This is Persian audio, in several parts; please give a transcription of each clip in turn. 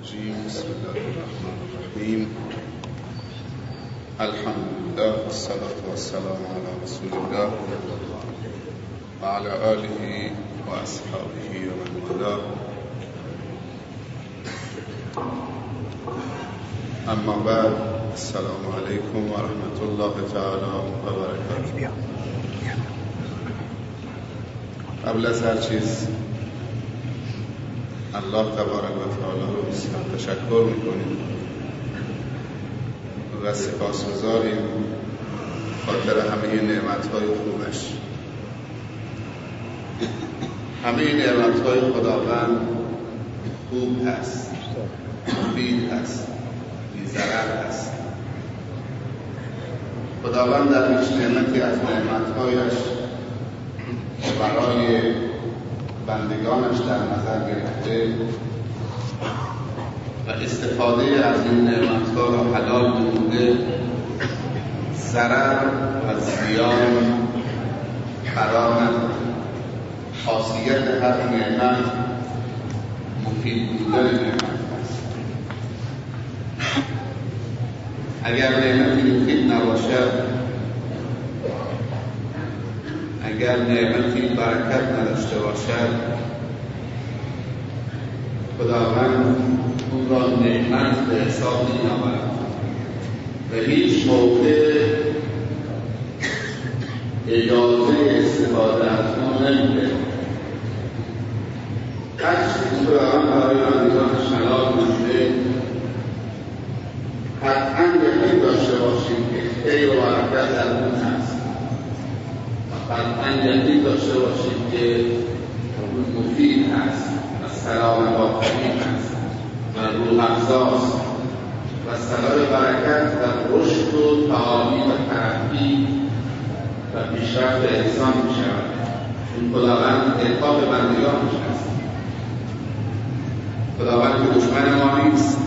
الرجيم بسم الله الرحمن الرحيم. الحمد لله والصلاة والسلام على رسول الله وعلى آله وأصحابه ومن والاه. أما بعد السلام عليكم ورحمة الله تعالى وبركاته. قبل از هر چیز الله تبارک و تعالی رو بسیار تشکر می‌کنیم و سپاس گذاریم خاطر همه نعمت های خوبش همه نعمت های خداوند خوب هست مفید هست بیزرر هست. خداوند در هیچ نعمتی از نعمتهایش برای بندگانش در نظر گرفته و استفاده از این نعمتها را حلال نموده ضرر و زیان قرار خاصیت هر نعمت مفید بودن نعمت است. اگر نعمتی مفید نباشد اگر نعمتی برکت نداشته باشد خداوند اون را نعمت به حساب نمیآورد. و هیچ موقع اجازه استفاده از اون نمیده. هر چیزی خداوند برای بندگانش حلال نموده قطعا یقین داشته باشیم که خیر و برکت در اون هست. یقین داشته باشید که مفید هست و سلام باطنی هست و روح افزاست و سبب برکت در رشد و تعالی و ترقی و پیشرفت انسان می شود. چون خداوند القا به بندگانش هست خداوند دشمن ما نیست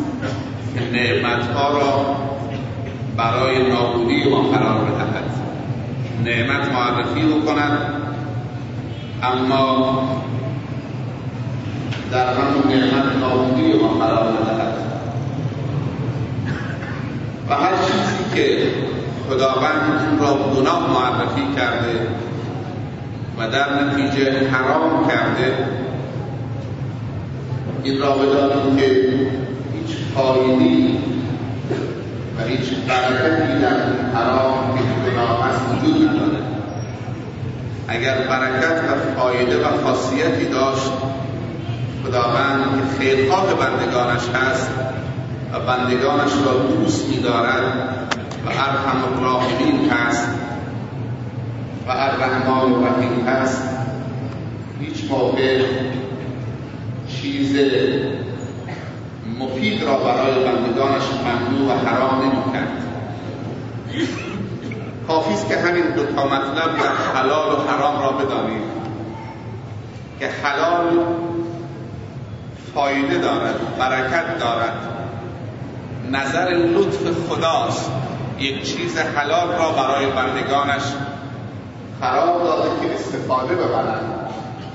که نعمتها را برای نابودی ما قرار نعمت معرفی بکنند اما در همون نعمت نابودی ما قرار بدهد و هر چیزی که خداوند اون را گناه معرفی کرده و در نتیجه حرام کرده این را بدانیم که هیچ فایدی و هیچ برکتی در حرام که گناه هست وجود نداره اگر برکت و فایده و خاصیتی داشت خداوند که خیرخواه بندگانش هست و بندگانش را دوست می‌دارد و ارحم الراحمین هست و الرحمن الرحیم هست. هیچ موقع چیز مفید را برای بندگانش ممنوع و حرام نمی‌کرد کافی است که همین دو تا مطلب در حلال و حرام را بدانیم که حلال فایده دارد برکت دارد. نظر لطف خداست. یک چیز حلال را برای بندگانش قرار داده که استفاده ببرند.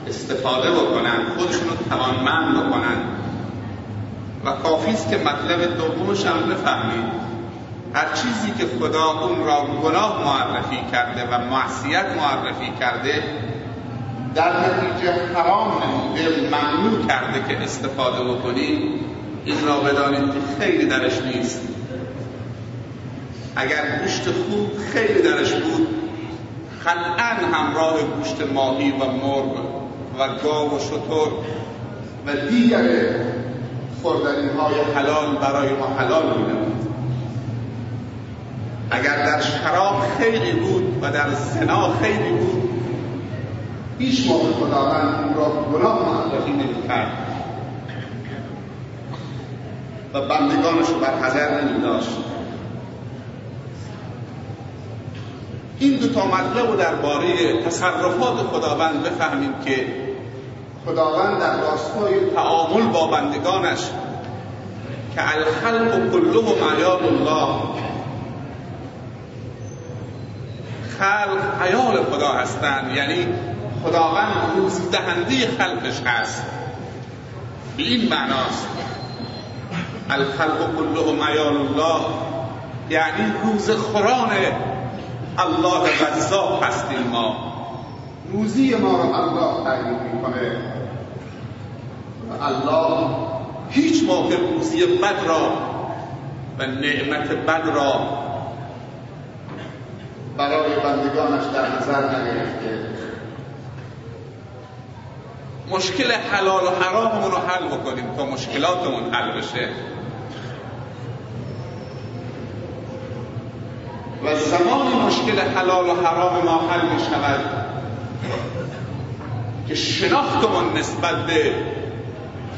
استفاده بکنند خودشون رو توانمند بکنند. کافی است که مطلب دومش هم بفهمید هر چیزی که خدا اون را گناه معرفی کرده و معصیت معرفی کرده در نتیجه حرام نموده ممنوع کرده که استفاده بکنید این را بدانید که خیلی درش نیست. اگر گوشت خوب خیلی درش بود قطعا همراه گوشت ماهی و مرغ و گاو و شتر و دیگر خوردنی های حلال برای ما حلال می‌نمود اگر در شراب خیلی بود و در زنا خیلی بود هیچ موقع خداوند اون را گناه معرفی نمی‌کرد و بندگانش رو بر حذر نمی داشت این دو تا مطلب رو درباره تصرفات خداوند بفهمیم که خداوند در راستای تعامل با بندگانش که الخلق کلهم عیال الله. خلق عیال خدا هستند یعنی خداوند روزی دهنده خلقش هست. به این معناست. الخلق كلهم عیال الله یعنی روز خوران الله غذاب هستیم ما. روزی ما رو الله تعیین می‌کنه. و الله هیچ موقع روزی بد را و نعمت بد را برای بندگانش در نظر نگرفته. مشکل حلال و حراممون رو حل بکنیم تا مشکلاتمون حل بشه. و زمانی مشکل حلال و حرام ما حل می شود که شناختمون نسبت به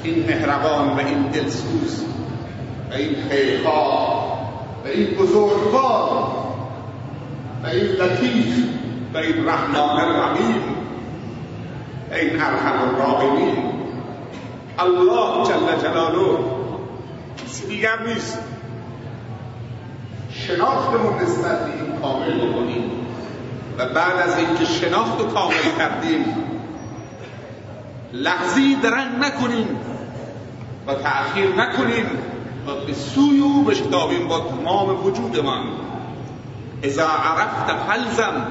این مهربان و این دلسوز و این خیرها و این بزرگوار و این لطیف و این رحمان الرحیم و این ارحم الراحمین. الله جل جلاله کسی دیگر نیست. شناختمون نسبت به این کامل بکنیم. و بعد از اینکه شناخت و کامل کردیم لحظی درنگ نکنیم و تأخیر نکنیم و به سوی او بشتابیم با تمام وجودمان. اذا عرفت فلزم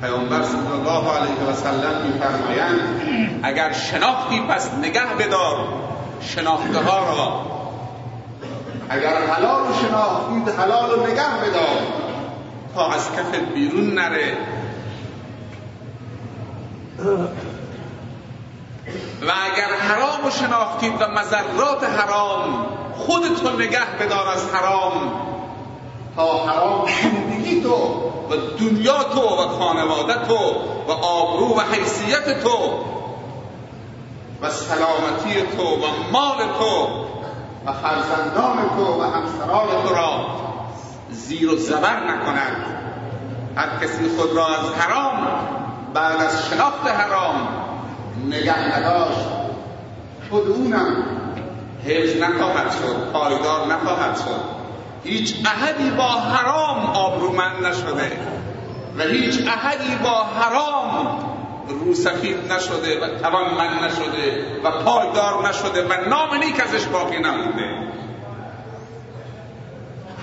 پیامبر صلی الله علیه و سلم میفرمایند اگر شناختی پس نگه بدار شناخته ها را. اگر حلال شناختید حلال نگه بدار. تا از کف بیرون نره. و اگر حرام و شناختید و مذرات حرام خودتو نگه بدار از حرام. تا حرام زندگی تو و دنیا تو و خانواده تو و آبرو و حیثیت تو و سلامتی تو و مال تو و فرزندان تو و همسران تو را زیر و زبر نکنند. هر کسی خود را از حرام بعد از شناخت حرام نگه نداشت خود اونم حفظ نخواهد شد پایدار نخواهد شد. هیچ احدی با حرام آبرومند نشده و هیچ احدی با حرام رو سفید نشده و توانمند نشده و پایدار نشده و نام نیک ازش باقی نمونده.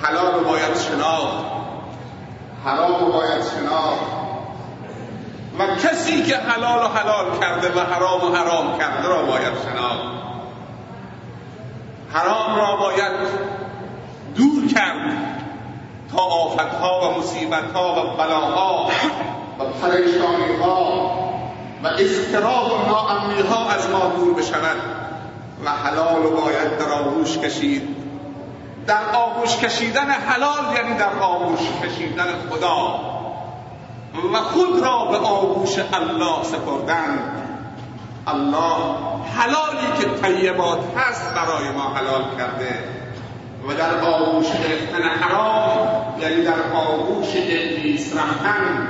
حلال رو باید شناخت. حرام رو باید شناخت. و کسی که حلال و حلال کرده و حرام و حرام کرده را باید شناخت. حرام را باید دور کرد تا آفتها و مصیبتها و بلاها و پریشانیها و اضطراب و ناامنیها از ما دور بشود و حلال رو باید در آغوش کشید. در آغوش کشیدن حلال یعنی در آغوش کشیدن خدا. و خود را به آغوش الله سپردن. الله حلالی که طیبات هست برای ما حلال کرده. و در آغوش گرفتن حرام یعنی در آغوش ابلیس رفتن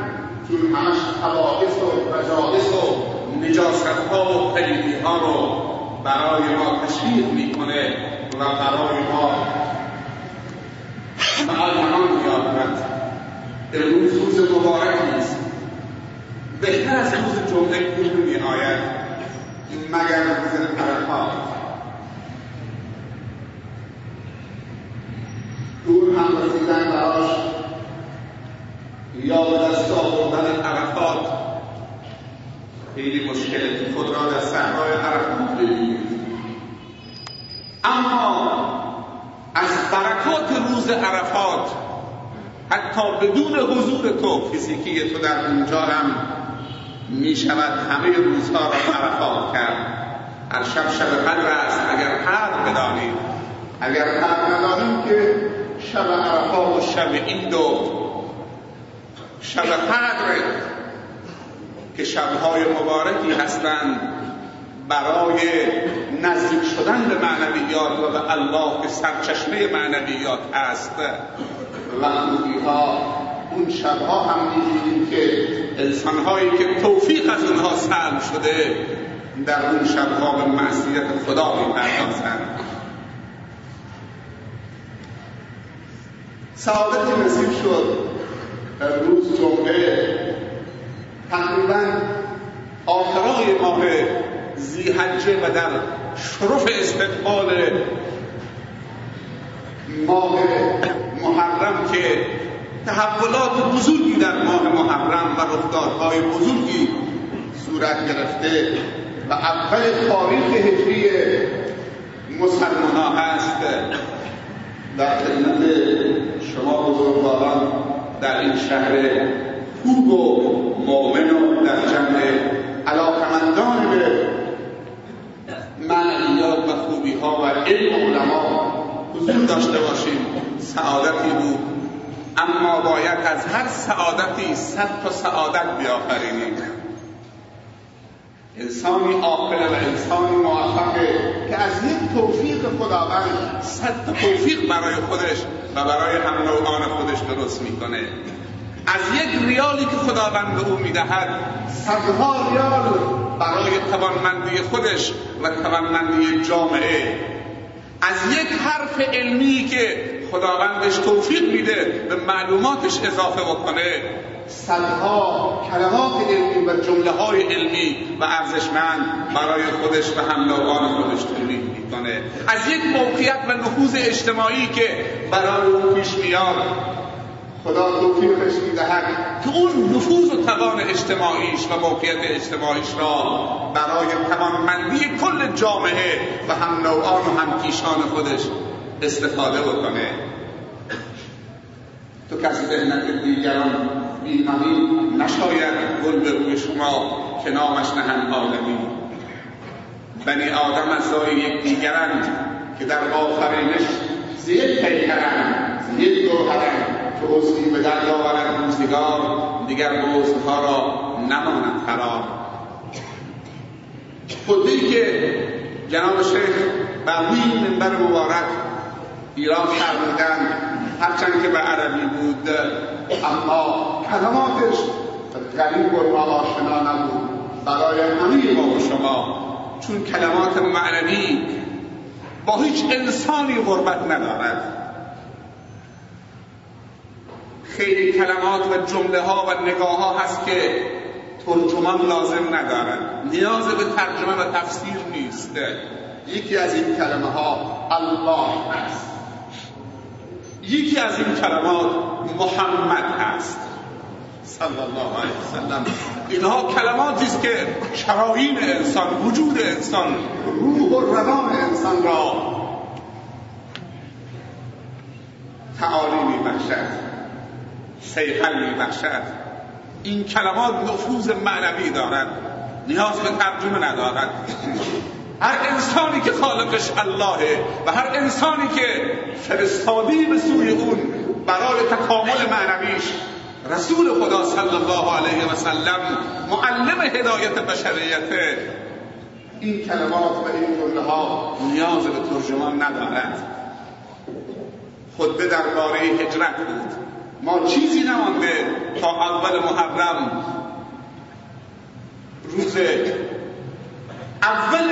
چون همش حوادث و رجالس و نجاست ها و پلیدی ها رو برای ما تشویق می‌کنه و برای ما معلمان میآورد امروز روز مبارکی است بهتر از روز جمعه کدوم میآید. مگر روز عرفات دور هم رسیدن براش. یا به دست آوردن عرفات. خیلی مشکله خود را در صحرای عرفات ببینید. اما از برکات روز عرفات حتی بدون حضور تو فیزیکی تو در اونجا هم می شود همه روزها را عرفات کرد. هر شب شب قدر است اگر قدر بدانید اگر قدر ندانید که شب عرفات و شب عید و شب قدر که شبهای مبارکی هستند. برای نزدیک شدن به معنویات و به الله که سرچشمه معنویات است. و ها اون شبها هم می‌دیدیم که انسانهایی که توفیق از اونها سلب شده در اون شبها به معصیت خدا می‌پردازند. سعادت نصیب شد. در روز جمعه تقریبا آخرای ماه زیحجه و در شرف استقبال ماه محرم که تحولات بزرگی در ماه محرم و رفتارهای بزرگی صورت گرفته و اول تاریخ هجری مسلمان ها هست. در خدمت شما بزرگواران در این شهر خوب و مؤمن و در جمع علاقمندان به معنیات و خوبی ها و علم علما حضور داشته باشیم. سعادتی بود. اما باید از هر سعادتی صد تا سعادت بیافرینیم. انسانی عاقل و انسانی موفقه که از یک توفیق خداوند صد توفیق برای خودش و برای هم نوعان خودش درست می‌کنه. از یک ریالی که خداوند به او می‌دهد صدها ریال برای توانمندی خودش و توانمندی جامعه. از یک حرف علمی که خداوندش توفیق میده به معلوماتش اضافه بکنه صدها کلمات علمی و جمله های علمی و ارزشمند برای خودش و هم نوعان خودش تولید می‌کنه. از یک موقعیت و نفوذ اجتماعی که برای او پیش میاد. خدا توفیقش می‌دهد که اون نفوذ و توان اجتماعیش و موقعیت اجتماعیش را برای توانمندی کل جامعه و هم نوعان و هم کیشان خودش استفاده بکنه. تو کسی ذهنت دیگران بیمانی نشاید گل به روی شما که نامش نهن عالمی بنی آدم از یک دیگرند که در آفرینش زیر پیکرند زیر گوهرند. که عضوی به درد آورد روزگار دیگر عضوها را نماند قرار. خطبه که جناب شیخ بقوی منبر مبارک ایران فرمودن هرچند که به عربی بود اما کلماتش غریب و آشنا نبود. برای همه ما و شما چون کلمات معنوی با هیچ انسانی غربت ندارد. خیلی کلمات و جمله ها و نگاه ها هست که ترجمان لازم ندارد نیاز به ترجمه و تفسیر نیست. یکی از این کلمه ها الله است. یکی از این کلمات محمد هست صلی الله علیه وسلم اینها کلماتی است که شراین انسان وجود انسان روح و روان انسان را تعالی میبخشد. سیقل میبخشد. این کلمات نفوذ معنوی دارد. نیاز به ترجمه ندارد. هر انسانی که خالقش اللهه و هر انسانی که فرستادی به سوی اون برای تکامل معنویش رسول خدا صلی الله علیه و سلم معلم هدایت بشریت این کلمات و این جمله نیاز به ترجمان ندارد. خطبه درباره هجرت بود. ما چیزی نمانده تا اول محرم روز اول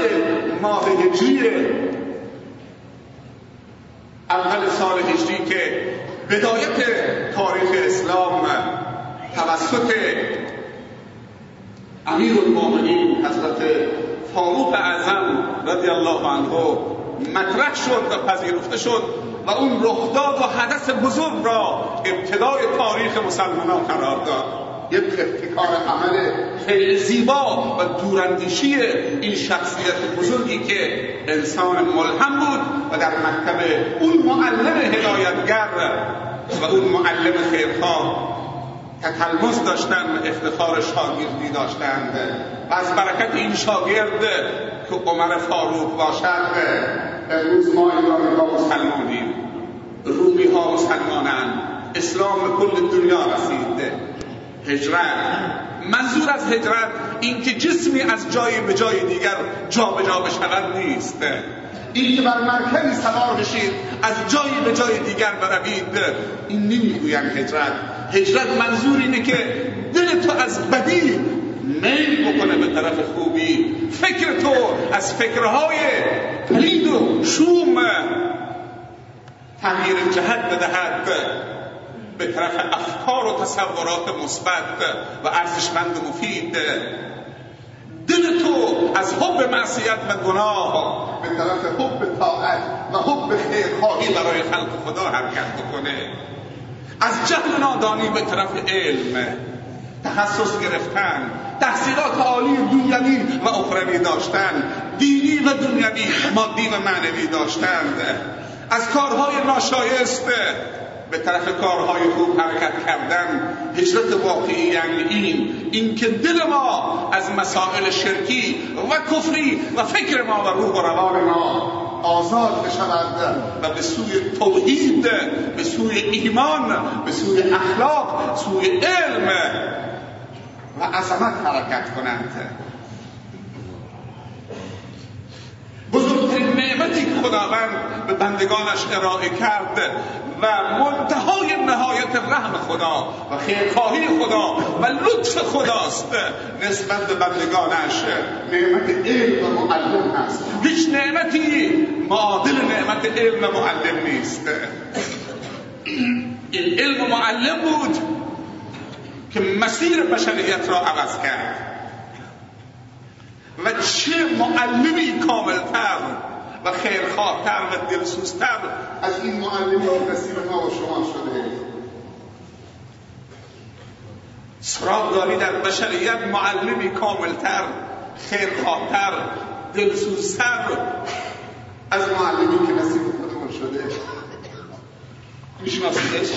ماه هجری اول سال هجری که بدایت تاریخ اسلام توسط امیر المؤمنین حضرت فاروق اعظم رضی الله عنه مطرح شد و پذیرفته شد. و اون رخداد و حدث بزرگ را ابتدای تاریخ مسلمانان قرار داد. یک ابتکار عمل خیلی زیبا و دوراندیشی این شخصیت بزرگی که انسان ملهم بود و در مکتب اون معلم هدایتگر و اون معلم خیرخواه تتلمس داشتن افتخار شاگردی داشتند. و از برکت این شاگرد که عمر فاروق باشد امروز ما ایرانی ها مسلمانیم رومی ها مسلمانند اسلام کل دنیا رسید هجرت. منظور از هجرت اینکه جسمی از جای به جای دیگر جا به جا بشود نیست. این که بر مرکبی سوار بشید از جای به جای دیگر بروید. این نمی‌گویند هجرت. هجرت منظور اینه که دل تو از بدی میل بکنه به طرف خوبی. فکر تو از فکرهای پلید و شوم تغییر جهت بدهد به طرف افکار و تصورات مثبت و ارزشمند و مفید. دل تو از حب معصیت و گناه به طرف حب طاعت و حب خیرخواهی برای خلق خدا حرکت بکنه. از جهل نادانی به طرف علم. تخصص گرفتن تحصیلات عالی دنیوی و اخروی داشتن دینی و دنیوی مادی و معنوی داشتن از کارهای ناشایست به طرف کارهای خوب حرکت کردن. هجرت واقعی یعنی این. اینکه دل ما از مسائل شرکی و کفری و فکر ما و روح و روان ما آزاد بشود و به سوی توحید به سوی ایمان به سوی اخلاق سوی علم و عظمت حرکت کنند. بزرگترین نعمتی که خداوند به بندگانش ارائه کرد و منتهای نهایت رحم خدا و خیرخواهی خدا و لطف خداست نسبت به بندگانش نعمت علم و معلم هست. هیچ نعمتی معادل نعمت علم و معلم نیست. این علم و معلم بود که مسیر بشریت را عوض کرد. و چه معلمی کاملتر و خیرخواهتر و دلسوزتر از این معلمی نصیب ما و شما شده. سراغ داری در بشریت معلمی کاملتر خیرخواهتر دلسوزتر از معلمی که نصیب خودمون شده. میشناسیدش؟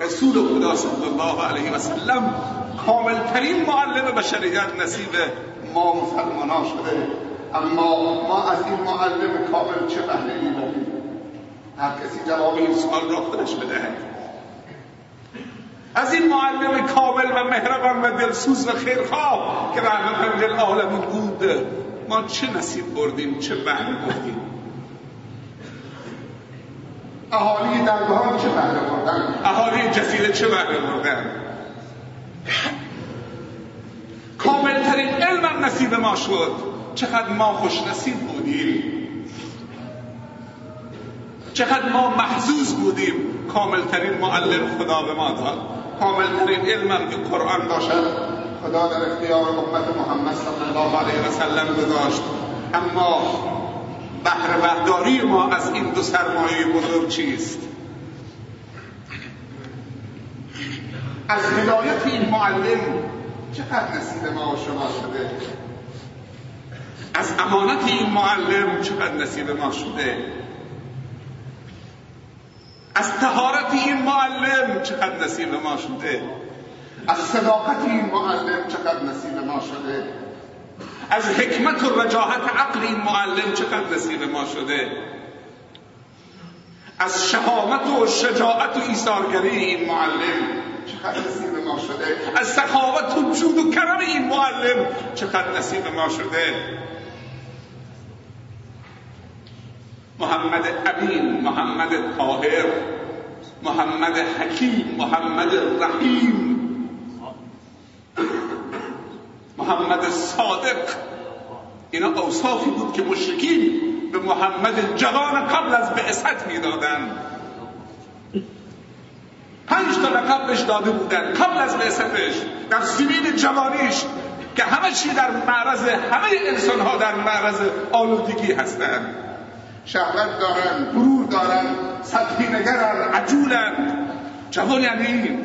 رسول خدا صلی الله علیه و سلم کاملترین معلم بشریت نصیب ما مسلمان شده. اما ما از این معلم کامل چه بهره ای هر کسی جواب این سوال را خودش بدهد. از این معلم کامل و مهربان و دلسوز و خیرخواه که رحمت للعالمین بود ما چه نصیب بردیم چه بهره بردیم؟ اهالی درگاه چه بهره بردن اهالی جزیره چه بهره بردن کاملترین علم نصیب ما شد. چقدر ما خوش نصیب بودیم. چقدر ما محزوز بودیم. کاملترین معلم خدا به ما داد. کاملترین علمم که قرآن باشد خدا در اختیار امت محمد صلی الله علیه و سلم گذاشت. اما بهره برداری ما از این دو سرمایه بزرگ چیست؟ از هدایت این معلم چقدر نصیب ما و شما شده؟ از امانت این معلم چقدر نصیب ما شده؟ از تهارت این معلم چقدر نصیب ما شده؟ از صداقت این معلم چقدر نصیب ما شده؟ از حکمت و رجاحت عقل این معلم چقدر نصیب ما شده؟ از شهامت و شجاعت و ایثارگری این معلم چقدر نصیب ما شده؟ از سخاوت و جود و کرم این معلم چقدر نصیب ما شده؟ محمد امین محمد طاهر محمد حکیم محمد رحیم محمد صادق. اینا اوصافی بود که مشرکین به محمد جوان قبل از بعثت می‌دادند پنج تا لقب بهش داده بودن قبل از بعثتش در سنین جوانیش که همه چی در معرض همه انسان ها در معرض آلودگی هستند شهوت دارن غرور دارن سطحی نگرن عجولن. جوان یعنی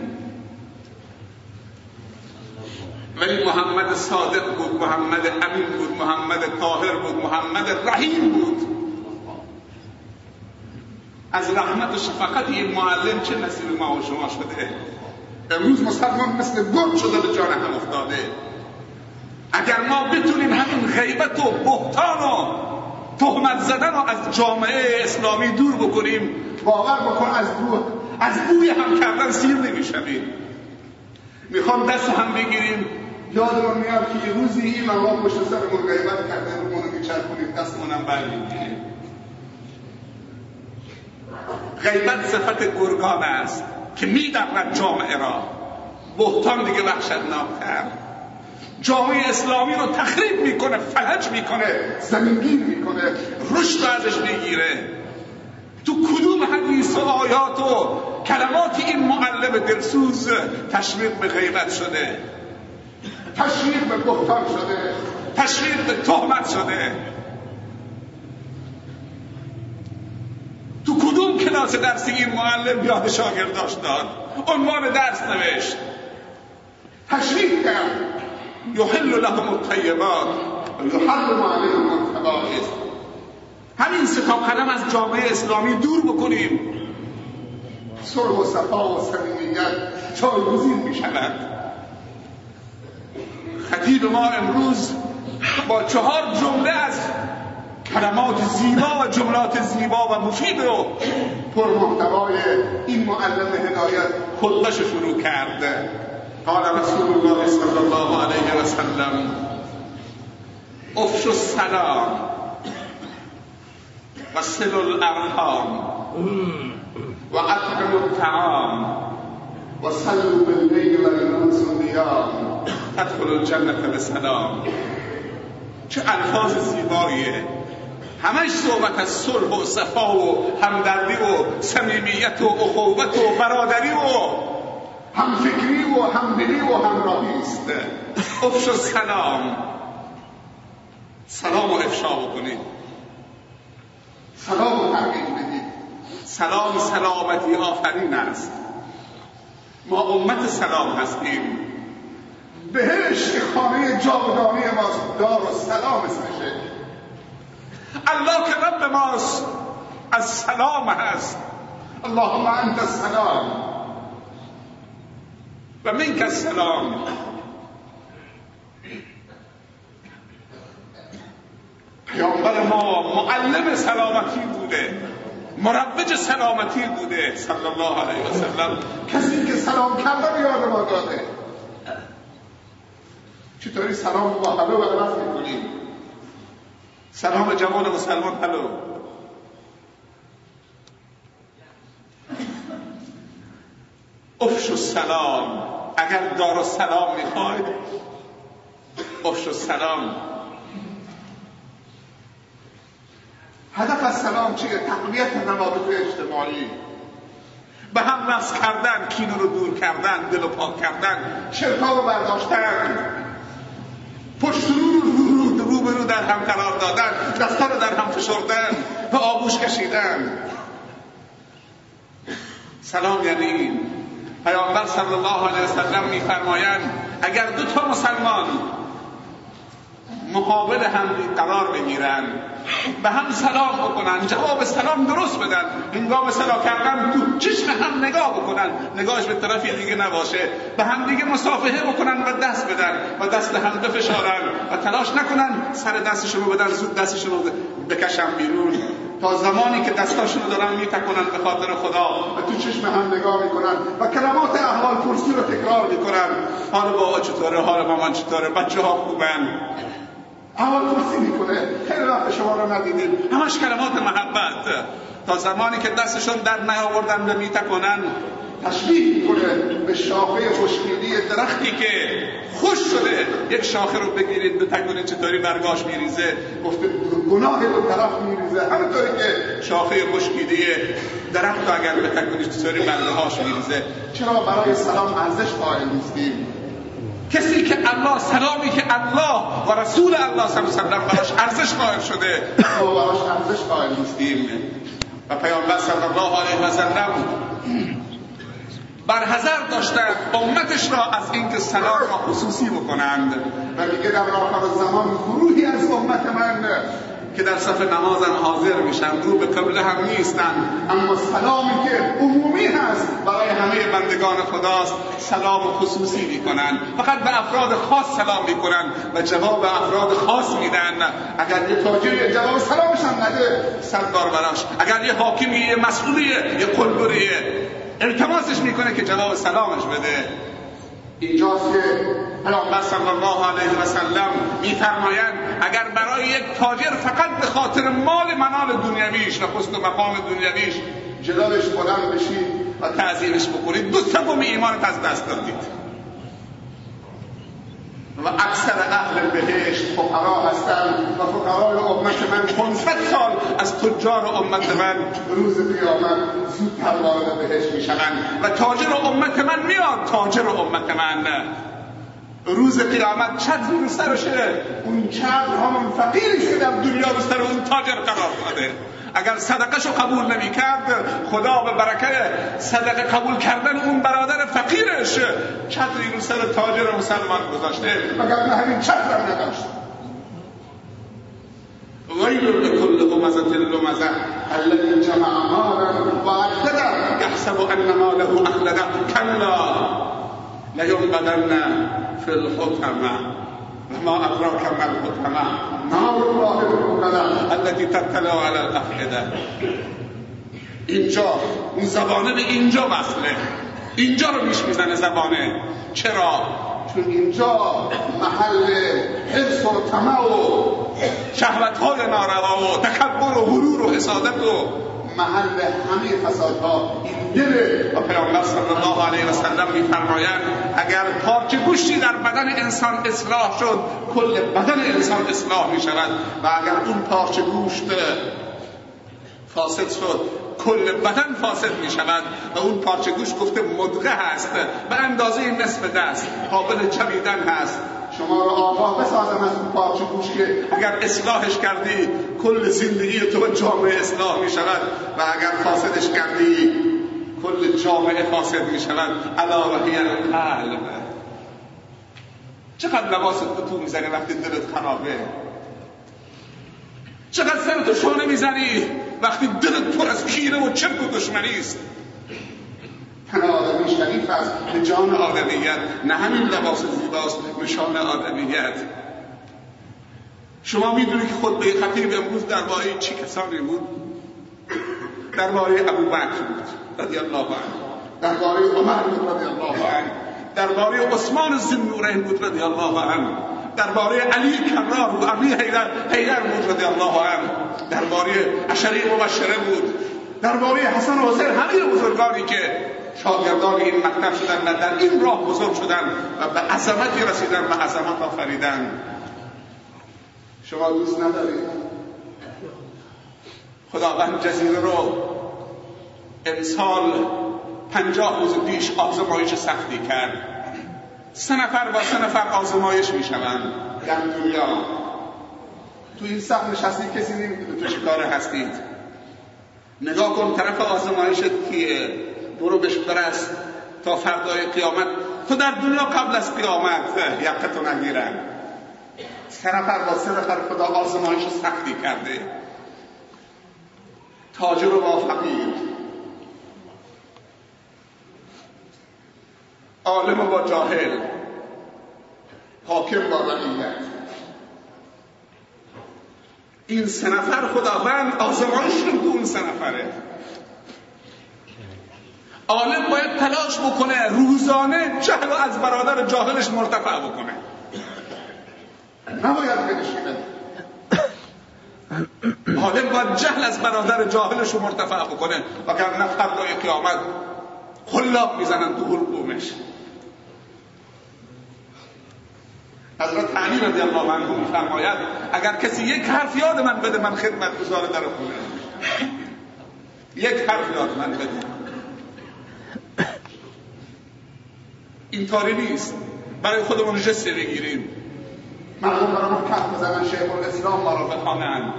ولی محمد صادق بود محمد امین بود محمد طاهر بود محمد رحیم بود. از رحمت و شفقت این معلم چه نصیب ما و شما شده؟ امروز مسلمان مثل گرد شده به جان هم افتاده. اگر ما بتونیم همین غیبت و بهتان و تهمت زدن رو از جامعه اسلامی دور بکنیم باور بکن از بو از بوی هم کردن سیر نمی‌شویم. می‌خوام دست هم بگیریم. یادمون میاد که یه روزی این ما پشت سرمون غیبت کرده رو منو میچرخونیم دستمونم برمیگیریم غیبت صفت گرگان است که میدرد جامعه را. بهتان دیگه وحشتناکتر جامعه اسلامی رو تخریب می‌کنه فلج می‌کنه زمینگیر می‌کنه رشد رو ازش می‌گیره. تو کدوم حدیث و آیات و کلمات این معلم دلسوز تشویق به غیبت شده؟ تشویق به بهتان شده. تشویق به تهمت شده. تو کدوم کلاس درسی این معلم یاد شاگرداش داد؟ عنوان درس نوشت. تشویق کرد. یحل لهم الطیبات یحرم معلم الخبائث همین ستا قلم قدم از جامعه اسلامی دور بکنیم. صلح و صفا و صمیمیت جایگزین می‌شود. خطیب ما امروز با چهار جمله از کلمات زیبا و جملات زیبا و مفید و پرمحتوای این معلم هدایت خودش شروع کرده. قال رسول الله صلی الله علیه و سلم افش السلام و سل الارحام و اطعم الطعام و صلوا باللیل و الناس نیام تدخل الجنة بسلام. چه الفاظ زیباییه. همش صحبت از صلح و صفا و همدردی و صمیمیت و اخوت و برادری و همفکری و همدلی و همراهی است. افش سلام. سلام و افشا بکنید. سلام و ترقیق بدید. سلام سلامتی آفرین است. ما امت سلام هستیم. بهشت خانه جاودانی ماست. دار و سلام اسمشه الله که رب ماست. از سلام هست. اللهم انت السلام. و منک السلام. پیامبر ما معلم سلامتی بوده. مربج سلامتی بوده صلی الله علیه و سلم. کسی که سلام کرده یاد ما داده. چطوری سلام با هلو عوض می‌کنیم سلام جوان مسلمان هلو افش السلام اگر دار سلام می‌خواید افش السلام هدف از سلام چیه؟ تقویت روابط اجتماعی. به هم وصل کردن کین رو دور کردن دل و پاک کردن شرکا رو برداشتن. پشت رو رو رو رو در هم قرار دادن دستا رو در هم فشردن و آغوش کشیدن. سلام یعنی این. پیامبر صلی الله علیه وسلم میفرمایند اگر دو تا مسلمان مقابل هم قرار بگیرن به هم سلام بکنن جواب سلام درست بدن. هنگام سلام کردن تو چشم هم نگاه بکنن. نگاهش به طرفی دیگه نباشه. به هم دیگه مصافحه بکنن و دست بدن و دست هم بفشارن. و تلاش نکنن سر دستشون رو بدن زود دستشون رو بکشن بیرون. تا زمانی که دستاشون رو دارن میتکنن به خاطر خدا و تو چشم هم نگاه می‌کنن و کلمات احوال پرسی رو تکرار می‌کنن. حال بابا چطوره؟ حال مامان چطوره؟ بچه ها خوبن؟ اول پرسی می‌کنه. خیلی وقت شما رو ندیدیم. همش کلمات محبت. تا زمانی که دستشون در نیاوردن و میتکنن تشبیه می‌کنه به شاخه خوشبینی درختی که خوش شده. یک شاخه رو بگیرید به تکنید چطوری برگاش میریزه. گفته گناه دو طرف میریزه. همونطوری که شاخه خشکیده درخت رو اگر به تکنید چطوری برگاش میریزه. چرا برای سلام ارزش قائل نیستیم؟ کسی که الله سلامی که الله و رسول الله صلی الله علیه و براش ارزش قائل شده ما براش ارزش قائل نیستیم و پیامبر صلی الله علیه و سلم برحضر داشتند امتش را از اینکه سلام را خصوصی بکنند. و میگه در آخر زمان گروهی از امت من که در صف نمازم حاضر میشن رو به قبله هم نیستن. اما سلامی که عمومی هست برای همه بندگان خداست سلام خصوصی می‌کنن. فقط به افراد خاص سلام می‌کنن و جواب به افراد خاص میدن. اگر یه تاجری جواب سلامش هم نده صد بار براش. اگر یه حاکمی یه مسئولیه یه قلبریه التماسش می‌کنه که جواب سلامش بده. اینجاست که پیامبر صلی الله علیه و سلم میفرمایند اگر برای یک تاجر فقط به خاطر مال منال دنیویش و پست و مقام دنیویش جلالش بلند بشید و تعظیمش بکنید دو سوم ایمانت از دست دادید. و اکثر اهل بهشت فقرا هستند و فقرای امت من 500 سال از تجار امت من روز قیامت زودتر وارد بهشت می‌شوند و تاجر امت من میاد تاجر امت من. روز قیامت چتری رو سرشه اون چتر همون فقیری که در دنیا رو سر اون تاجر قرار داده. اگر صدقه قبول نمی کرد خدا به برکه صدقه قبول کردن اون برادر فقیرش چتری رو سر تاجر مسلمان گذاشته. اگر نه همین چتر نداشت ويل لكل همزة لمزة الذي جمع مالا وعدده يحسب أن ماله أخلده كلا. لينبذن في الحطمة. وما أدراك ما الحطمة نار الله الموقدة التي تطلع على الأفئدة اینجا اون زبانه به اینجا وصله. اینجا رو میش می‌زنه زبانه. چرا؟ چون اینجا محل حرس و طمع و شهوت های ناروا و تکبر و غرور و حسادت و محل همه فسادها. این دل و پیامبر صلی الله علیه و سلم میفرمایند اگر پارچه گوشتی در بدن انسان اصلاح شد کل بدن انسان اصلاح می شود و اگر اون پارچه گوشت فاسد شد کل بدن فاسد می شود و اون پارچه گوش گفته مدغه هست به اندازه نصف دست قابل چمیدن هست. شما رو آگاه بسازم از اون پارچه گوش که اگر اصلاحش کردی کل زندگی تو جامعه اصلاح می شود و اگر فاسدش کردی کل جامعه فاسد می شود علا وحی القلب چقدر لباست تو می‌زنی وقتی دلت خرابه؟ چقدر سرتو شانه می‌زنی وقتی دلت پر از کینه و چرک و دشمنی است؟ تن آدمی شریف است به جان آدمیت نه همین لباس زیباست نشان آدمیت. شما می‌دونید که خود به خطیب امروز درباره چی کسانی بود؟ درباره ابو بکر بود رضی الله عنه درباره عمر بود رضی الله عنه درباره عثمان زنورین بود رضی الله عنه درباره علی کرار بود علی حیدر حیدر بود رضی الله عنه درباره عشری مبشره بود. درباره حسن و حسین همه بزرگانی که شاگردان این مکتب شدن و در این راه بزرگ شدن و به عظمتی رسیدن و عظمت آفریدن. شما دوست ندارید؟ خداوند جزیره رو امسال پنجاه روز پیش آزمایش سختی کرد. سه نفر با سه نفر آزمایش می‌شوند. در دنیا. تو این سخت نشستی کسی نمی‌دونه تو چه کار هستید. نگاه کن طرف آزمایشت کیه؟ برو بهش برست تا فردای قیامت. تو در دنیا قبل از قیامت یقتو نگیرن. سه نفر با سه نفر خدا آزمایش سختی کرده. تاجر و با فقیر عالم و با جاهل. حاکم با رعیت این سه نفر خداوند آزمایششون تو اون سه نفره. عالم باید تلاش بکنه روزانه جهل از برادر جاهلش مرتفع بکنه. نباید بنشینه عالم باید جهل از برادر جاهلش رو مرتفع بکنه. وگرنه فردای قیامت خلاق می‌زنن تو حلقومش حضرت علی رضی الله عنه میفرماید اگر کسی یک حرف یاد من بده من خدمت گزار در خونه. یک حرف یاد من بده. این طوری نیست. برای خودمون جسته بگیریم. مردم برای کف بزنن شیخ الاسلام ما را بخوانند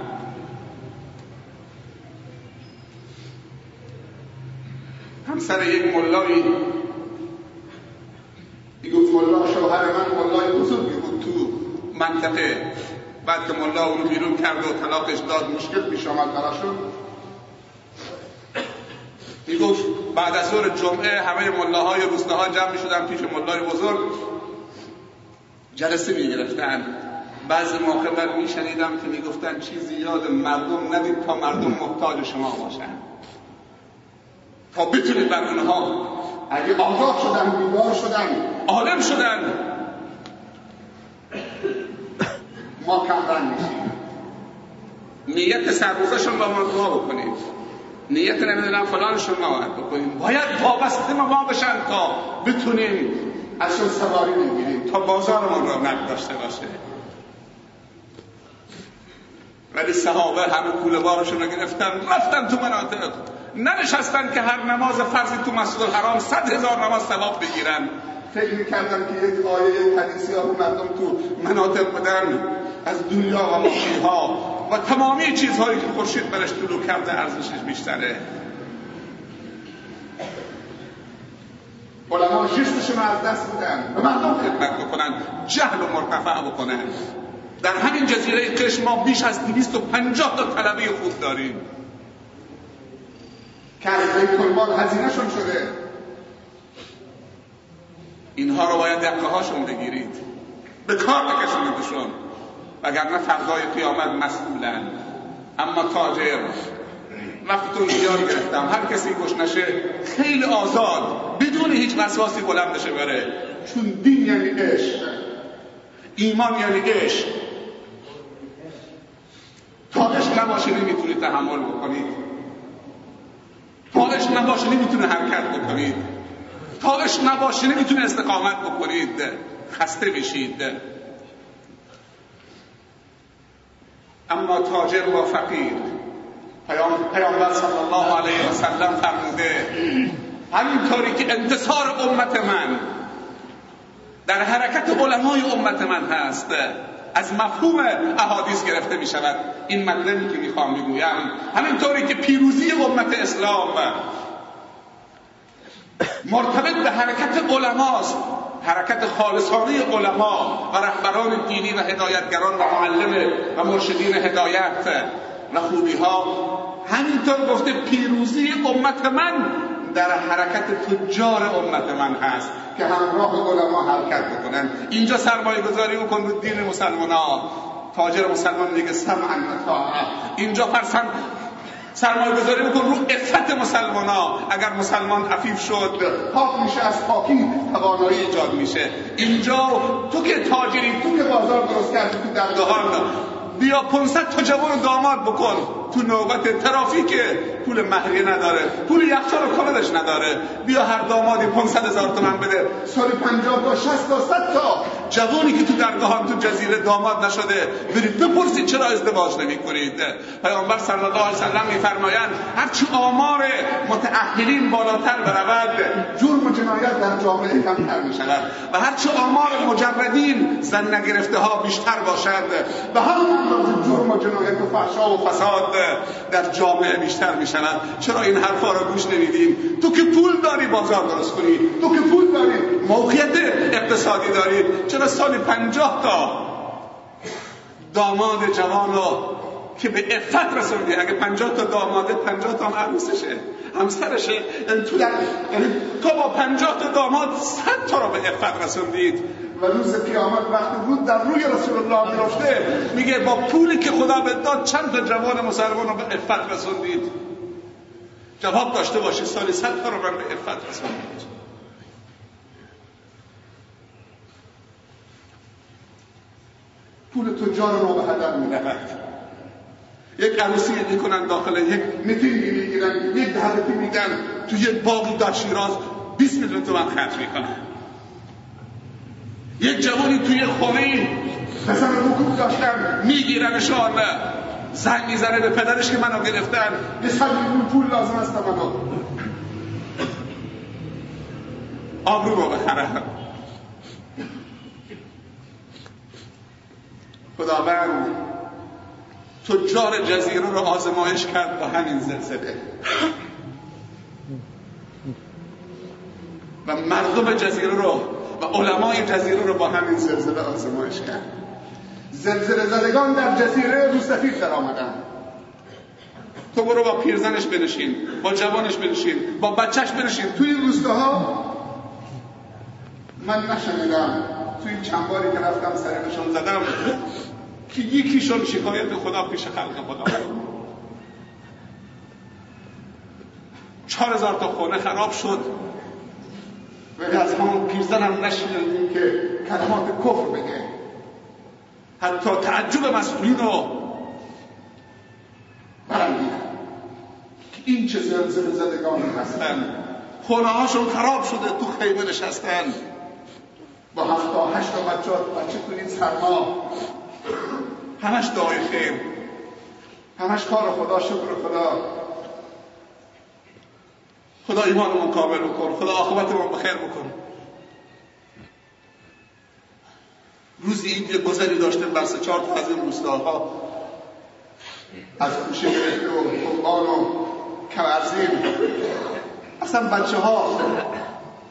همسر یک ملایی می‌گفت ملا شوهر من ملای بزرگی بود تو منطقه. بعد که ملا اونو بیرون کرد و طلاقش داد مشکل پیش آمد براشون. می‌گفت بعد از ظهر جمعه همه ملاهای روستاها جمع می‌شدن پیش ملای بزرگ. جلسه می‌گرفتن. بعضی موقع بعد میشنیدم که می‌گفتن چیزی یاد مردم ندید تا مردم محتاج شما باشن. تا بتونید بر اونها. اگه آگاه شدن بیدار شدن عالم شدن. ما کمرن میشیم. نیت سرروزشون با ما دعا بکنید. نیت نمی‌دونم فلانشون ما بکنیم. باید وابسته ما بشن تا بتونیم ازشون سواری بگیریم تا بازارمون را نقد داشته باشه. ولی صحابه همه کوله بارشون رو گرفتن رفتن تو مناطق. ننشستن که هر نماز فرضی تو مسجد الحرام صد هزار نماز ثواب بگیرن. فکر می‌کردن که یک آیه یک حدیثی ها مردم تو مناطق بدن از دنیا و مخشی ها و تمامی چیزهایی که خورشید برش طلوع کرده ارزشش بیشتره. علما جستشون از دست بودن به مردم خدمت بکنن جهل و مرتفع بکنن. در همین جزیره قش ما بیش از 250 تا طلبه خوب داریم. که از هزینه شون شده. اینها رو باید دقه هاشون بگیرید. به کار بکشونیدشون. وگرنه فردای قیامت مسئولن. اما تاجر وقتی تو اختیار گرفتم. هر کسی گوش نشه خیلی آزاد. بدون هیچ وسواسی بلند بشه بره. چون دین یعنی عشق. ایمان یعنی عشق. تا عشق نباشه نمی‌تونید تحمل بکنید تا عشق نباشه نمی‌تونه حرکت بکنید تا عشق نباشه نمی‌تونه استقامت بکنید خسته بشید. اما تاجر با فقیر. پیامبر صلی الله علیه و سلم فرموده همینطوری که انتصار امت من در حرکت علمای امت من هست از مفهوم احادیث گرفته می شود این مطلبی که می‌خوام بگویم همینطوری که پیروزی امت اسلام مرتبط به حرکت علماست. حرکت خالصانه علما و رهبران دینی و هدایتگران و معلم و مرشدین هدایت و خوبی ها همینطور گفته پیروزی امت من در حرکت تجار امت من هست که همراه علما حرکت بکنن اینجا سرمایه گذاری بکن رو دین مسلمان ها تاجر مسلمان دیگه سمعن اینجا فرسن سرمایه گذاری بکن رو افت مسلمان ها اگر مسلمان عفیف شد پاک میشه از پاکی توانایی ایجاد میشه. اینجا تو که تاجری تو که بازار درست کردی تو دردهان بیا 500 تا جوان داماد بکن. تو نوبت ترافیک پول مهریه نداره. پول یخچال و کلدش نداره. بیا هر دامادی 500 هزار تومن بده. سال 50 تا 60 تا 100 تا. جوانی که تو درگاهان تو جزیره داماد نشده برید بپرسید چرا ازدواج نمی کنید پیامبر صلی الله علیه وسلم میفرمایند هرچی آمار متأهلین بالاتر برود جرم و جنایت در جامعه کمتر می شود و هرچی آمار مجردین زن نگرفته ها بیشتر باشد. و همون جرم و جنایت و فحشا و فساد در جامعه بیشتر می شود چرا این حرفا رو گوش نمیدیم تو که پول داری بازار درست کنی. تو که پول داری. موقعیت اقتصادی داری. چرا سال پنجاه تا داماد جوان رو که به افت رسوندی؟ اگه پنجاه تا داماده پنجاه تا هم عروسشه همسرشه. یعنی تو یعنی تو با پنجاه تا داماد صد تا رو به افت رسوندید. و روز قیامت وقتی بود در روی رسول الله میفته میگه با پولی که خدا به داد چند تا جوان مسلمان رو به افت رسوندید. جواب داشته باشید سالی صد تا رو من به افت رسوندید. پول تجار رو به هدر می‌دهد یک عروسی می‌کنن داخل یک میتینگی می‌گیرن یک دعوتی میدن تو یک باقی در شیراز 20 میلیون تومن خرج می‌کنن. یک جوانی توی خونه پسر حکوم داشتن. میگیرنشان زنگ می‌زنه به پدرش که منو گرفتن. یه صد میلیون پول لازم است منو آبرو رو بخرن خداوند تجار جزیره رو آزمایش کرد با همین زلزله. و مردم جزیره رو و علمای جزیره رو با همین زلزله آزمایش کرد. زلزله زدگان در جزیره روسفید در آمدن تو برو با پیرزنش بنشین با جوانش بنشین با بچهش بنشین. توی این روستاها من نشنیدم. توی این چند باری که رفتم سرشون زدم که یکیشون شکایت خدا پیش خلق خدا چهار هزار تا خونه خراب شد. و از همون پیرزن هم نشنیدیم که کلمات کفر بگه. حتی تعجب مسئولین رو برمیدن که این چه زلزله زدگانی هستن. خونه هاشون خراب شده تو خیمه نشستن. با هفتا هشتا بچه بچه این سرما. همش دعای خیر همش کار خدا شکر خدا. خدا ایمانمون کامل بکن. خدا آخبتمون بخیر بکن. روزی این یه گذری داشتیم بر چهار تا از این روستاها. از کوشه گرفته و خمبان و کمرزین. اصلا بچه ها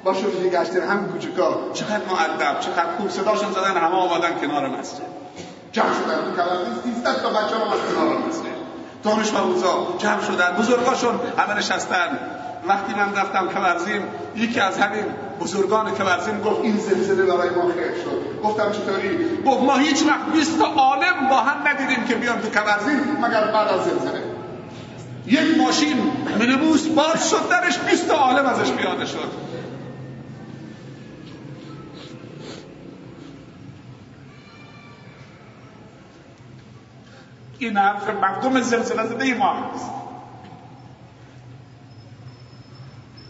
با شروع گشتن هم کوچکا چقدر معدب چقدر خوب. صداشون زدن همه آمدن کنار مسجد. جمع شدن تو کمرزین. 300 تا بچه ها کنار مسجد. دانش آموزا جمع شدن. بزرگاشون همه نشستن. وقتی من رفتم کمرزیم یکی از همین بزرگان کمرزیم گفت این زلزله برای ما خیر شد. گفتم چطوری؟ گفت ما هیچ وقت 20 عالم با هم ندیدیم که بیان تو کمرزیم مگر بعد از زلزله. یک ماشین منبوس باز شد درش 20 عالم ازش پیاده شد. این حرف مردم زلزله زده ما هست.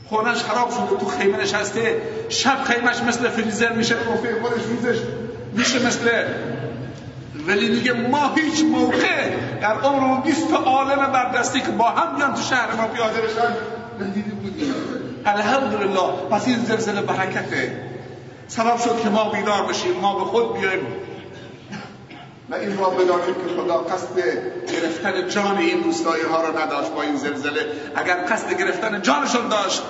خونش خراب شده تو خیمه نشسته شب خیمش مثل فریزر میشه توفیق خودش روزش میشه مثل ولی میگه ما هیچ موقع در عمر 20 عالم بردستی که با هم بیان تو شهر ما پیاده بشن ندیده بودیم. الحمدلله پس این زلزله برکته. سبب شد که ما بیدار بشیم ما به خود بیایم و این را بدانیم که خدا قصد گرفتن جان این روستایی ها را نداشت با این زلزله. اگر قصد گرفتن جانشون داشت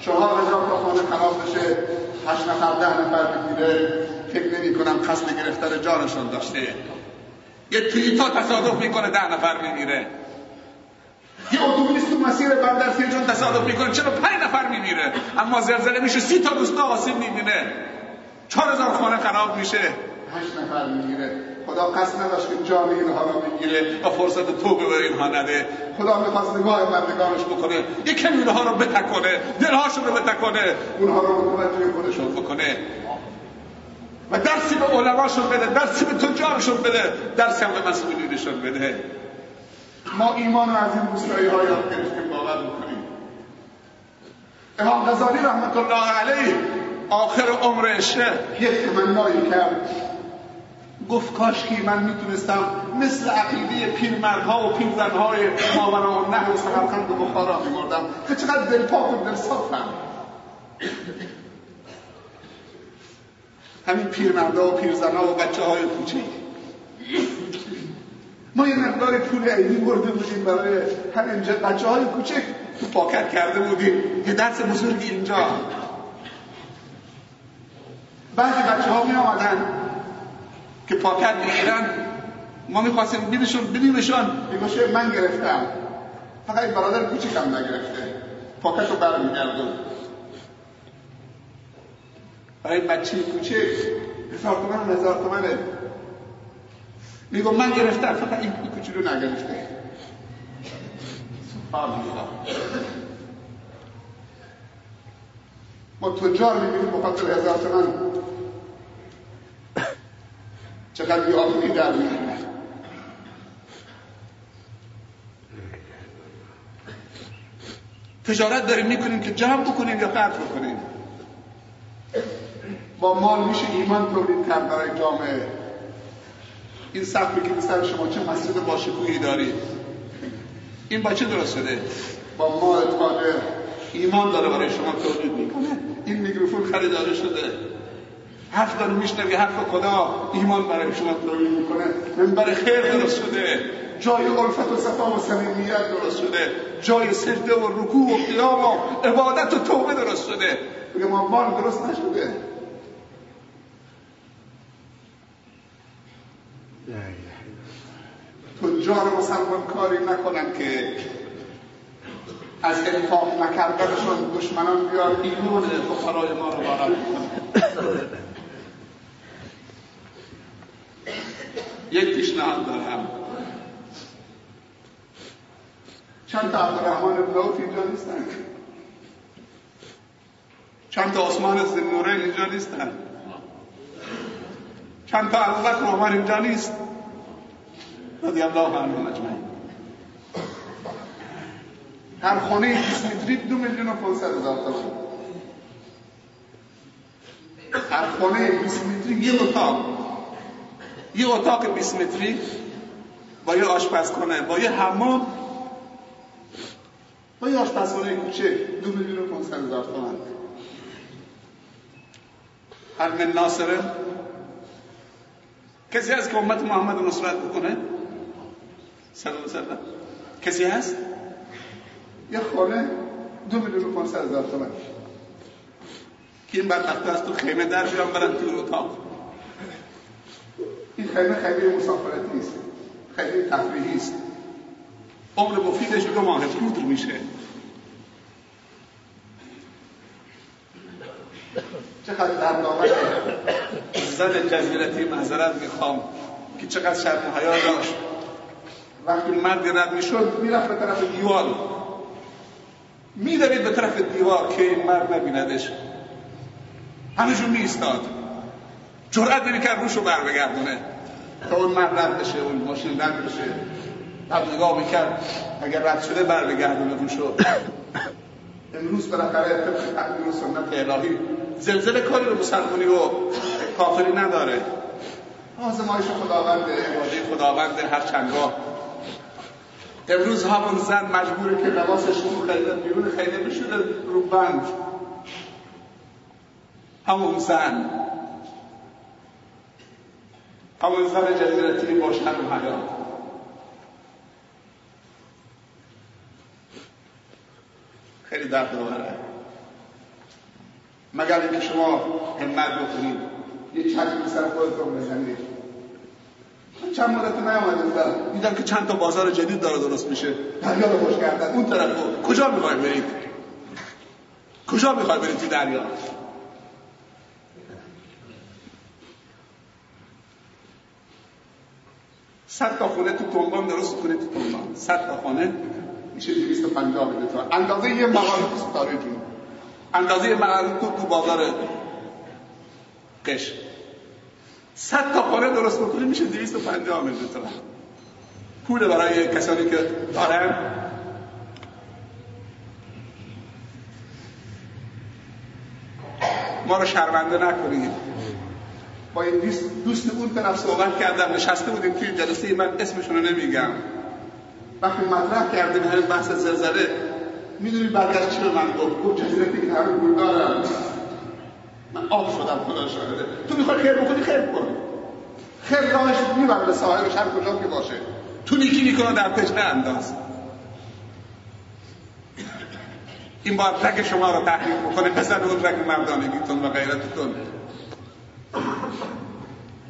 چهار هزار تا خانه خراب بشه هشت نفر ده نفر بگیره فکر نمی کنم قصد گرفتن جانشون داشته. یه توییتا تصادف می‌کنه ده نفر میمیره یه اتوبوس تو مسیر بندر جون تصادف می‌کنه چرا پنج نفر میمیره؟ اما زلزله میشه سی تا روستا آسیب می‌بینه. چهار هزار خانه خراب میشه. هشت نفر می‌گیره خدا قصد نداشت که جان اینها رو بگیره و فرصت توبه به اینها نده. خدا می‌خواست نگاه مردگانش بکنه یک کمی اونها رو بتکنه دلهاشون رو بتکنه اونها رو متوجه خودشون بکنه. و درسی به علماشون بده درسی به تجارشون بده درسی هم به مسئولینشون بده. ما ایمان رو از این روستایی ها یاد گرفتیم باور می‌کنیم. امام غزالی رحمت الله علیه آخر عمرش یک تمنایی کرد. گفت کاشکی من می‌تونستم مثل عقیده پیرمردها و پیرزنهای ماورا و نه و سمرقند و بخارا میمردم. که چقدر دلپاک و دلصافم همین پیرمردها و پیرزنها و بچه های کوچیک. ما یه مقدار پول عیدی برده بودیم برای همین بچه های کوچک تو پاکت کرده بودیم. یه درس بزرگی اینجا. بعضی بچه ها می آمدن که پاکت می‌گیرن ما می‌خواستیم بیدشون ببینیمشون میگوشه من گرفتم. فقط برادر کوچکم نگرفته. پاکت رو برمیگردون. برای بچه کوچک هزار تومن هزار تومنه میگو من گرفتم فقط این کوچولو نگرفته. سبحان الله ما تجار می‌بینیم بخاطر هزار تومن. چقدر بیادمی در تجارت داریم می‌کنیم که جمع بکنیم یا قطع بکنیم. با مال میشه ایمان تولید کرد برای جامعه. این سقفی که سر شما چه مسجد باشکوهی دارید این با چه درست شده؟ با مال تاجر. ایمان داره برای شما تولید می‌کنه. این میکروفون خریداری شده. حرف داره میشنوی حرف خدا ایمان برای شما تولید می‌کنه. منبر خیر درست شده. جای الفت و صفا و صمیمیت درست شده. جای سجده و رکوع و قیام و عبادت و توبه درست شده. بگه ما درست نشده. تجار مسلمان کاری نکنن که از انفاق نکردنشون دشمنان بیار ایمان فقرای ما رو بارا یک پیشنهاد دارم. چند تا عبدالرحمن ابن اینجا نیستن؟ چند تا عثمان زنوره اینجا نیستن؟ چند تا ابوبکر عمر اینجا نیست؟ رضی الله عنهم اجمعین. هر خانه 20 متری دو میلیون و 500 هزار تومان هر خانه 20 متری یه اتاق. یه اتاق 20 متری با یه آشپزخانه با یه حمام. با یه آشپزخانه کوچه دو میلیون و 500 هزار تومان هر من ناصره. کسی هست که امت محمد نصرت بکنه؟ صلی کسی هست؟ یه خانه دو میلیون و پانصد هزار تومن. که این بدبخت از تو خیمه در بیان برن تو اتاق. این خیمه خیمه مسافرتی نیست. خیمه تفریحی است. عمر مفیدش دو ماه پودر میشه. چقدر دردآور زن جزیرتی معذرت می‌خوام که چقدر شرم حیا داشت. وقتی مرد رد می‌شد می‌رفت به طرف دیوار. میدوید به طرف دیوار که این مرد نبیندش. همشون میستاد جرأت نمی‌کرد روش رو بر بگردونه تا اون مرد رد بشه اون ماشین رد بشه. بعد نگاه می‌کرد اگر رد شده بر بگردونه روشو. امروز بالاخره طبق تقدیر و سنت الهی. زلزله کاری رو مسلمانی و کافری نداره. آزمایش خداوند. عباده خداوند هر چندگاه. امروز همون زن مجبوره که لباسش رو خیلی بیرون خیلی بشونه رو بند. همون زن. همون زن جزیرتی با شر و حیات خیلی درد آوره. مگر اینکه شما همت بکنید. یه چشم سر خودتون بزنید. من چند مدت نیومده بودم. دیدم که چند تا بازار جدید داره درست میشه. دریا رو خوش کردن. اون طرف کجا می‌خوای برید؟ کجا می‌خوای برید تو دریا؟ صد تا خونه تو تنبان درست کنید تو تنبان صد تا خونه. میشه 250 میلیون تومان اندازه یه مغازه تو ستاره جون. اندازه مغازه تو تو بازار قش. صد تا خانه درست بکنید میشه 250 میلیون تومان پول برای کسانی که دارن. ما رو شرمنده نکنید. با این دوست, دوست اون طرف صحبت کردم نشسته بودیم توی جلسه من اسمشون رو نمیگم. وقتی مطرح کردیم همین بحث زلزله می‌دونی برگشت چی من گفت؟ گفت جزیره که همه گول دارم. من آب شدم خدا شاهده. تو می‌خوای خیر بکنی خیر کن خیر راهش می‌بره به صاحبش هر کجا که باشه. تو نیکی می‌کنه در پچه انداز. این باید رگ شما رو تحریک بکنه پسر اون رگ مردانگیتون و غیرتتون.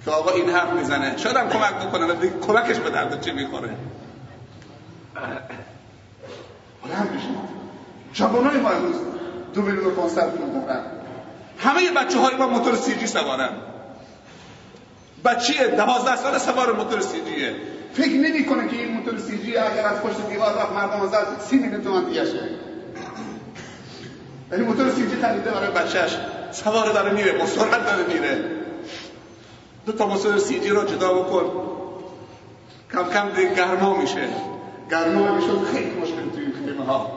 که آقا این حرف می‌زنه. شاید هم کمک بکنه ولی کمکش به درد چی می‌خوره. بلند بشید جوانای ما امروز دو میلیون و پانصد پول دارن همه بچه های ما موتور سی جی سوارن. بچه دوازده سال سوار موتور سی جیه. فکر نمی کنه که این موتور سی جی اگر از پشت دیوار رفت مردم زد سی میلیون تومن دیه شه. یعنی موتور سی جی خریده برای بچهش سوار داره میره با سرعت داره میره. دو تا موتور سی جی رو جدا بکن. کم کم دیگه گرما میشه. گرما میشه خیلی مشکل توی خیمه ها.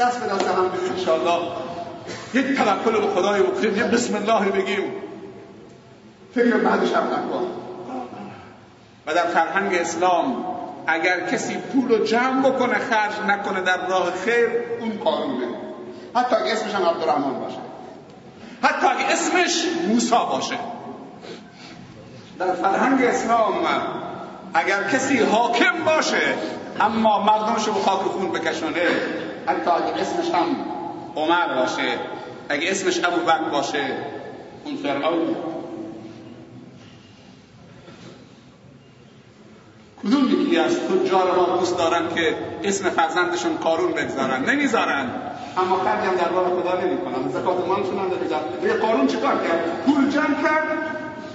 دست به دست هم بدید انشاءالله. یک توکل به خدای بکنیم یه بسم الله بگیم. فکر بعدش هم نکن. و در فرهنگ اسلام اگر کسی پول رو جمع بکنه خرج نکنه در راه خیر اون قانونه. حتی اگه اسمش هم عبدالرحمن باشه. حتی اگه اسمش موسا باشه. در فرهنگ اسلام اگر کسی حاکم باشه اما مردمش رو به خاک خون بکشونه حتی اگه اسمش هم عمر باشه اگه اسمش ابو بکر باشه اون فرعون. کدوم یکی از تجار ما دوست دارن که اسم فرزندشون کارون بگذارن؟ نمی‌ذارن. اما خرج هم در راه خدا نمی‌کنن زکات مالشون هم به قارون چیکار کرد؟ پول جمع کرد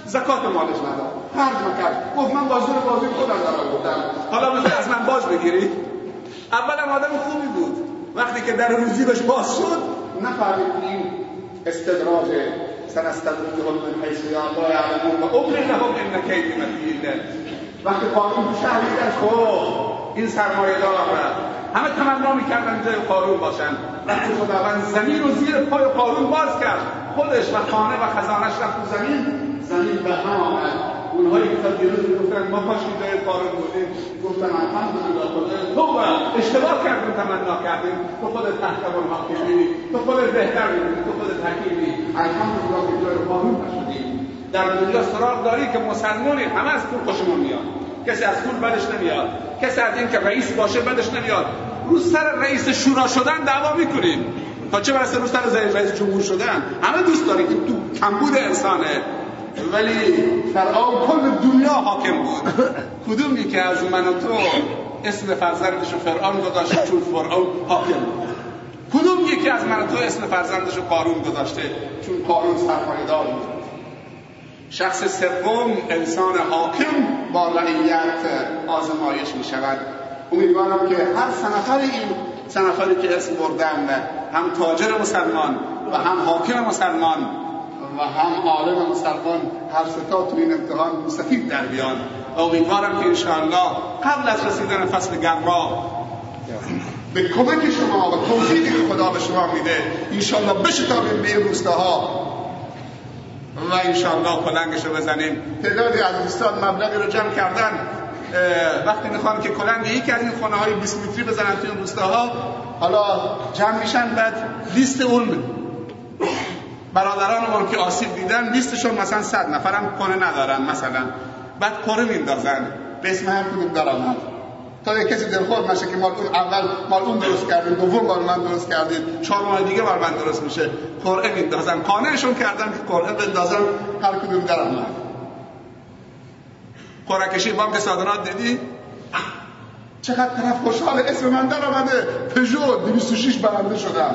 زکات مالش نداد. خرج نکرد گفت من بازور بازی خودم در آوردم حالا مثل از من باز بگیرید اولم آدم خوبی بود. وقتی که در روزی بهش باز شد نفهمید این استدراج سنستدرجهم من حیث لا یعلمون و امری لهم ان کیدی متین وقتی قانون تو شهریدش خب این سرمایه دار همه تمنا می‌کردن جای قارون باشن. وقتی خداوند زمین رو زیر پای قارون باز کرد. خودش و خانه و خزانش رفت تو زمین. زمین به هم آمد. اونهایی که تا دیروز می‌گفتن ما پاش جای قارون بودیم. گفتن الحمدلله خدا. تو اشتباه کردیم تمنا کردیم. تو خود تحت الحاکمی تو خود بهتر تو خود حکیمی الحمدلله که جای قارون در دنیا سراغ داری که مسلمانی همه از پول خوشمون میاد. کسی از پول بدش نمیاد. کسی از این که رئیس باشه بدش نمیاد. رو سر رئیس شورا شدن دعوا می‌کنیم. تا چه برسه رو سر رئیس جمهور شدن؟ همه دوست داره که تو کمبود انسانه. ولی فرعون کل دنیا حاکم بود. کدومی که از من و تو اسم فرزندش فرعون گذاشته چون فرعون حاکم بود. کدوم یکی از من و تو اسم فرزندش رو قارون گذاشته چون قارون سرمایه‌دار بود؟ شخص سوم انسان حاکم با رعیت آزمایش می شود امیدوارم که هر سنفر این سنفری که اسم بردن هم تاجر مسلمان و هم حاکم مسلمان و هم عالم مسلمان هر ستا تو این امتحان مستفید در بیان. امیدوارم که انشاءالله قبل از رسیدن فصل گرما به کمک شما و توفیقی خدا به شما میده. انشاءالله بشتابیم به روستاها و انشاءالله کلنگش رو بزنیم. تعدادی از دوستان مبلغی رو جمع کردن. وقتی می‌خوان که کلنگ یکی از این خونه های 20 متری بزنن توی این روستاها حالا جمع میشن بعد لیست اون برادرانمون که آسیب دیدن لیستشون مثلا صد نفرم کنه ندارن مثلا. بعد کنه میندازن. به اسم هر کدوم درآمد. تا یک کسی دلخور نشه که مال اون اول مال اون درست کردیم دوم مال من درست کردیم چهار ماه دیگه مال من درست میشه. قرعه میندازن قانعشون کردن که قرعه بندازن هر کدوم درآمد قرعه کشی بانک صادرات دیدی؟ چقدر طرف خوشحال اسم من در آمده. پژو 206 برنده شدم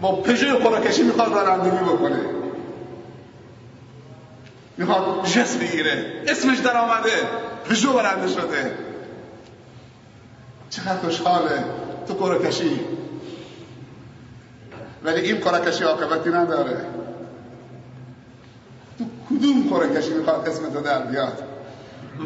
با پژو قرعه کشی می‌خواد برندگی بکنه. می‌خواد جس بگیره. اسمش در آمده. پژو برنده شده. چقدر خوشحاله. تو قرعه کشی. ولی این قرعه کشی عاقبتی نداره. تو کدوم قرعه کشی می‌خواد اسم تو در بیاد؟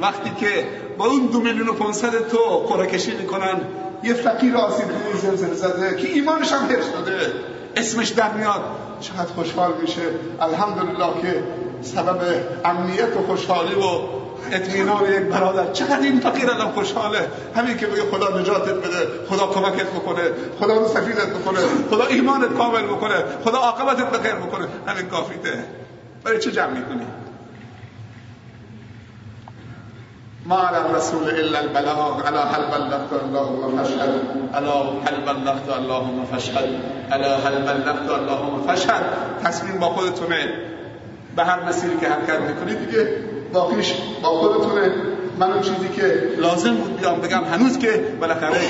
وقتی که با اون دو میلیون و پانصد تو قرعه کشی می‌کنن یه فقیر آسیب دیده زلزله زده که ایمانش هم حفظ شده. اسمش در میاد. چقدر خوشحال میشه. الحمدلله که سبب امنیت و خوشحالی و اطمینان یک برادر. چقدر این فقیر الان خوشحاله؟ همین که بگه خدا نجاتت بده خدا کمکت بکنه خدا رو سفیدت بکنه خدا ایمانت کامل بکنه خدا عاقبتت بخیر بکنه. همین کافیته. برای چه جمع می‌کنی؟ ما على الرسول الا البلاغ. الا هل بلغت اللهم فاشهد. الا هل بلغت اللهم فاشهد. الا هل بلغت اللهم فاشهد. تصمیم با خودتونه. به هر مسیری که حرکت می‌کنید دیگه باقیش با خودتونه. من اون چیزی که لازم بود بیام بگم هنوز که بالاخره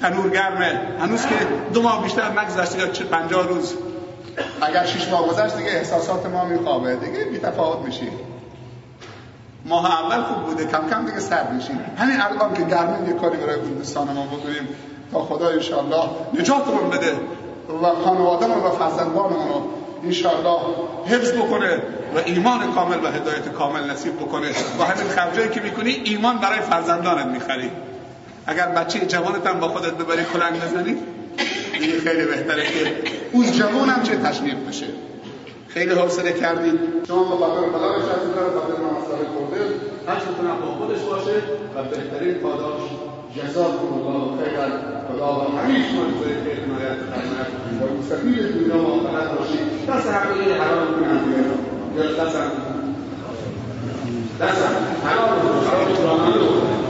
تنور گرمه هنوز که دو ماه بیشتر نگذشته یا پنجاه روز. اگر شش ماه گذشت دیگه احساسات ما میخوابه. دیگه بی تفاوت میشیم. ماه اول خوب بوده. کم کم دیگه سرد میشیم. همین الان که گرمه یه کاری برای دوستان ما بکنیم. تا خدا انشاءالله نجاتمون بده. و خانوادهمون و فرزندانمون رو انشاءالله حفظ بکنه و ایمان کامل و هدایت کامل نصیب بکنه. و همین خرجایی که می‌کنی ایمان برای فرزندانت می‌خری. اگر بچه جوانت هم با خودت ببری کلنگ بزنی دیگه خیلی بهتره که اون جوان هم چه تشویق بشه. خیلی حوصله کردید شما با خاطر خدا نشستید داره خاطر مسئله کرده هر چطور با خودش باشه و بهترین پاداش جزاكم الله خيرا. والله حريص. بما يتخلقون ويسبيل من يوم القيامه الرشيد تسع إلي حرام من عندنا تسع تسع حرام حرام.